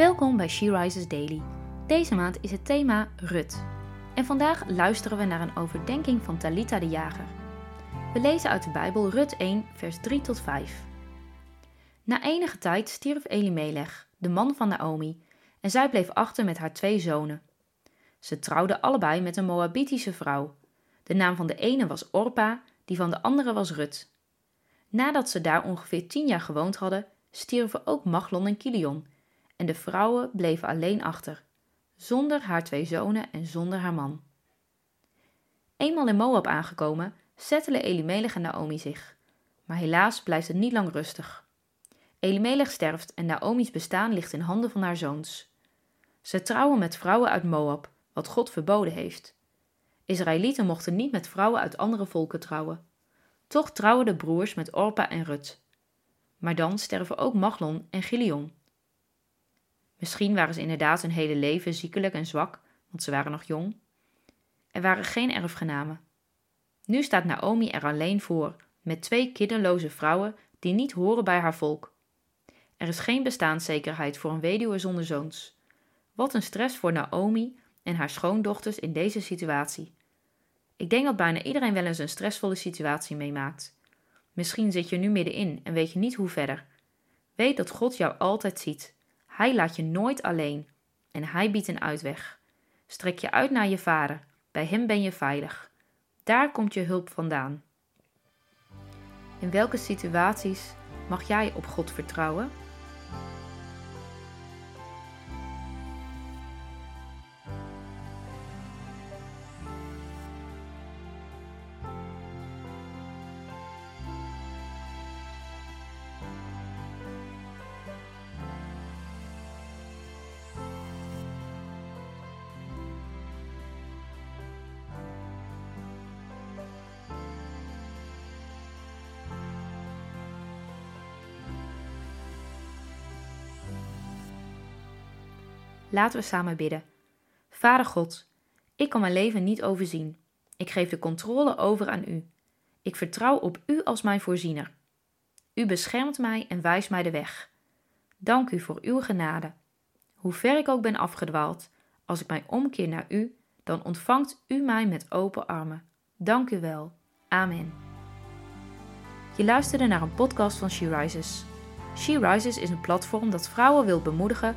Welkom bij She Rises Daily. Deze maand is het thema Rut. En vandaag luisteren we naar een overdenking van Talita de Jager. We lezen uit de Bijbel Rut 1, vers 3 tot 5. Na enige tijd stierf Elimelech, de man van Naomi, en zij bleef achter met haar twee zonen. Ze trouwden allebei met een Moabitische vrouw. De naam van de ene was Orpa, die van de andere was Rut. Nadat ze daar ongeveer tien jaar gewoond hadden, stierven ook Machlon en Kilion, en de vrouwen bleven alleen achter, zonder haar twee zonen en zonder haar man. Eenmaal in Moab aangekomen, settelen Elimelech en Naomi zich. Maar helaas blijft het niet lang rustig. Elimelech sterft en Naomi's bestaan ligt in handen van haar zoons. Ze trouwen met vrouwen uit Moab, wat God verboden heeft. Israëlieten mochten niet met vrouwen uit andere volken trouwen. Toch trouwen de broers met Orpa en Rut. Maar dan sterven ook Machlon en Gilion. Misschien waren ze inderdaad hun hele leven ziekelijk en zwak, want ze waren nog jong. Er waren geen erfgenamen. Nu staat Naomi er alleen voor, met twee kinderloze vrouwen die niet horen bij haar volk. Er is geen bestaanszekerheid voor een weduwe zonder zoons. Wat een stress voor Naomi en haar schoondochters in deze situatie. Ik denk dat bijna iedereen wel eens een stressvolle situatie meemaakt. Misschien zit je nu middenin en weet je niet hoe verder. Weet dat God jou altijd ziet. Hij laat je nooit alleen en hij biedt een uitweg. Strek je uit naar je vader, bij hem ben je veilig. Daar komt je hulp vandaan. In welke situaties mag jij op God vertrouwen? Laten we samen bidden. Vader God, ik kan mijn leven niet overzien. Ik geef de controle over aan U. Ik vertrouw op U als mijn voorziener. U beschermt mij en wijst mij de weg. Dank U voor Uw genade. Hoe ver ik ook ben afgedwaald, als ik mij omkeer naar U, dan ontvangt U mij met open armen. Dank U wel. Amen. Je luisterde naar een podcast van She Rises. She Rises is een platform dat vrouwen wil bemoedigen